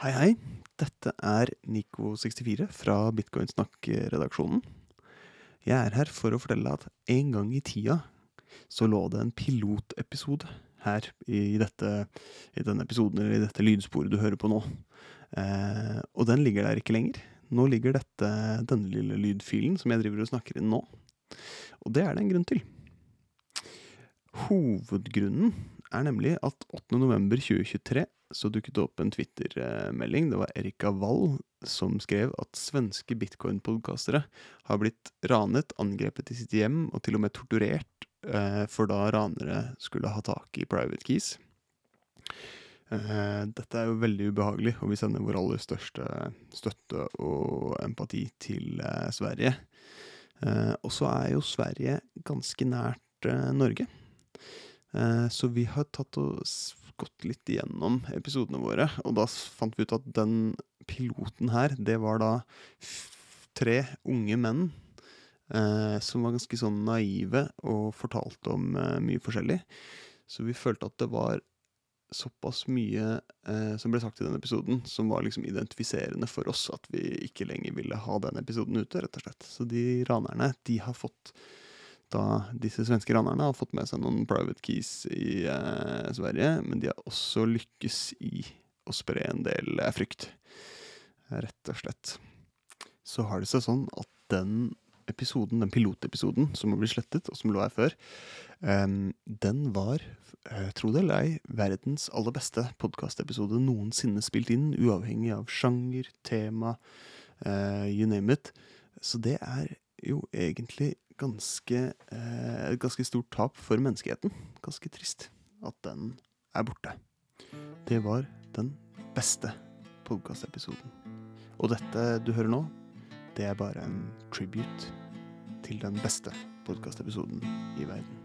Hei, hei. Dette er Nico64 fra Bitcoinsnakk-redaksjonen. Jeg er her for å fortelle at en gang i tida så lå det en pilotepisode her i, dette, i denne episoden, eller i dette lydsporet du hører på nå. Eh, og den ligger der ikke lenger. Nå ligger dette, denne lille lydfilen som jeg driver og snakker inn nå. Og det er det en grunn til. Hovedgrunnen er nemlig at 8.11.2023 så dukket det opp en Twitter-melding. Det var Erika Wall som skrev at svenske bitcoin-podkastere har blitt ranet, angrepet i sitt hjem og til og med torturert, eh, for da ranere skulle ha tak i private keys. Eh, dette er jo veldig ubehagelig, og vi sender vår aller største støtte og empati til eh, Sverige. Og så er jo Sverige ganske nært Norge. Eh, så vi har tatt og gått litt igjennom episodene våre, og da fant vi ut at den piloten her, det var da tre unge menn eh, som var ganske sånn naive og fortalte om eh, mye forskjellig. Så vi følte at det var såpass mye eh, som ble sagt i den episoden, som var liksom identifiserende for oss, at vi ikke lenger ville ha den episoden ute, rett og slett. Så de ranerne, de har fått da disse svenske ranerne har fått med seg noen private keys i eh, Sverige, men de har også lykkes i å spre en del eh, frykt. Rett og slett. Så har det seg sånn at den episoden, den pilotepisoden som har blitt slettet, og som lå her før, eh, den var, eh, tro det eller ei, verdens aller beste podkastepisode noensinne spilt inn, uavhengig av sjanger, tema, eh, you name it. Så det er jo egentlig ganske, eh, ganske stort tap for menneskeheten. Ganske trist at den er borte. Det var den beste podkastepisoden. Og dette du hører nå, det er bare en tribute til den beste podkastepisoden i verden.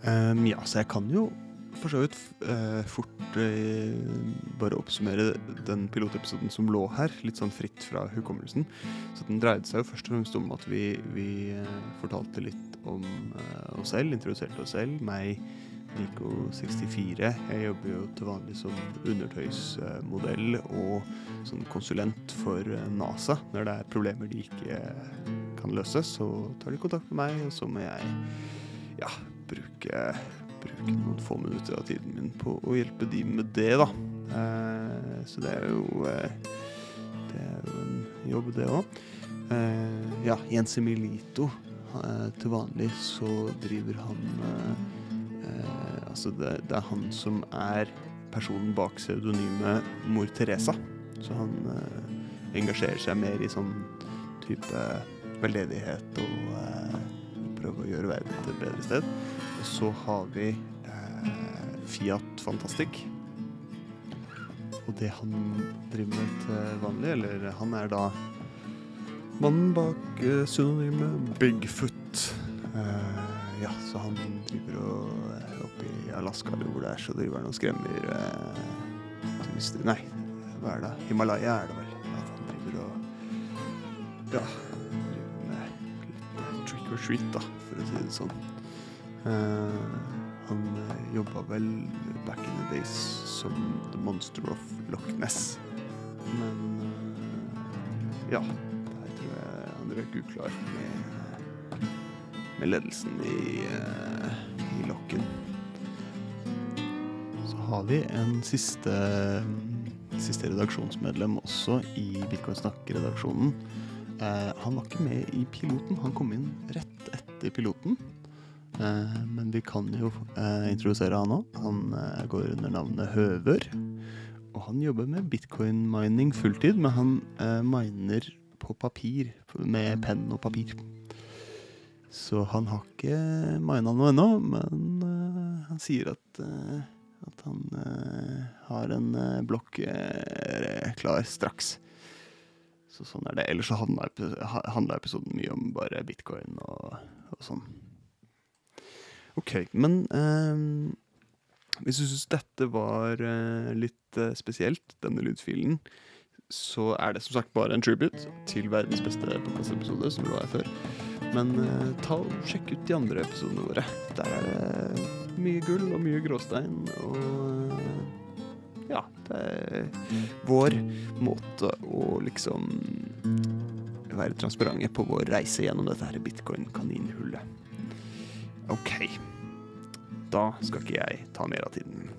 Um, ja, så jeg kan jo for så vidt eh, fort eh, bare oppsummere den pilotepisoden som lå her, litt sånn fritt fra hukommelsen. Så den dreide seg jo først og fremst om at vi, vi uh, fortalte litt om oss selv, introduserte oss selv. Meg, Nico64. Jeg jobber jo til vanlig som undertøysmodell og som konsulent for NASA. Når det er problemer de ikke kan løse, så tar de kontakt med meg, og så må jeg ja, bruke bruke noen få minutter av tiden min på å hjelpe de med det, da. Eh, så det er jo eh, Det er jo en jobb, det òg. Eh, ja, Jens Emilito. Eh, til vanlig så driver han eh, eh, Altså, det, det, er han som er personen bak pseudonymet Mor Teresa. Så han engasjerer seg mer i sånn type veldedighet og prøve å gjøre verden til et bedre sted. Og så har vi eh, Fiat Fantastic. Og det han driver med til vanlig, eller han er da mannen bak eh, synonymet Bigfoot. Eh, ja, så han driver og eh, Oppe i Alaska eller hvor det er, så driver han og skremmer eh, turister Nei, hva er det? Himalaya er det vel. At han driver og Ja, da, for å si det sånn. Uh, han uh, jobba vel back in the days som The Monster of Loch Ness. Men uh, ja, der tror jeg han røk uklar med, med ledelsen i, i lokken. Har vi en siste, siste redaksjonsmedlem også i Bitcoin Snakk-redaksjonen. han var ikke med i piloten, han kom inn rett etter piloten. Eh, men vi kan jo eh, introdusere han òg. Han eh, går under navnet Høver. Og han jobber med bitcoin-mining fulltid, men han miner på papir. Med penn og papir. Så han har ikke mina noe ennå, men han sier at, at han har en blokk klar straks. Så sånn er det. Ellers så handla episoden mye om bare bitcoin og sånn. Ok, men eh, hvis du syns dette var eh, litt eh, spesielt, denne lydfilen, så er det som sagt bare en tribute til verdens beste podkastepisode, som det her før. Men uh, ta og sjekk ut de andre episodene våre. Der er det mye gull og mye gråstein. Og ja, det er vår måte å liksom være transparente på vår reise gjennom dette her bitcoin-kaninhullet. OK. Da skal ikke jeg ta mer av tiden.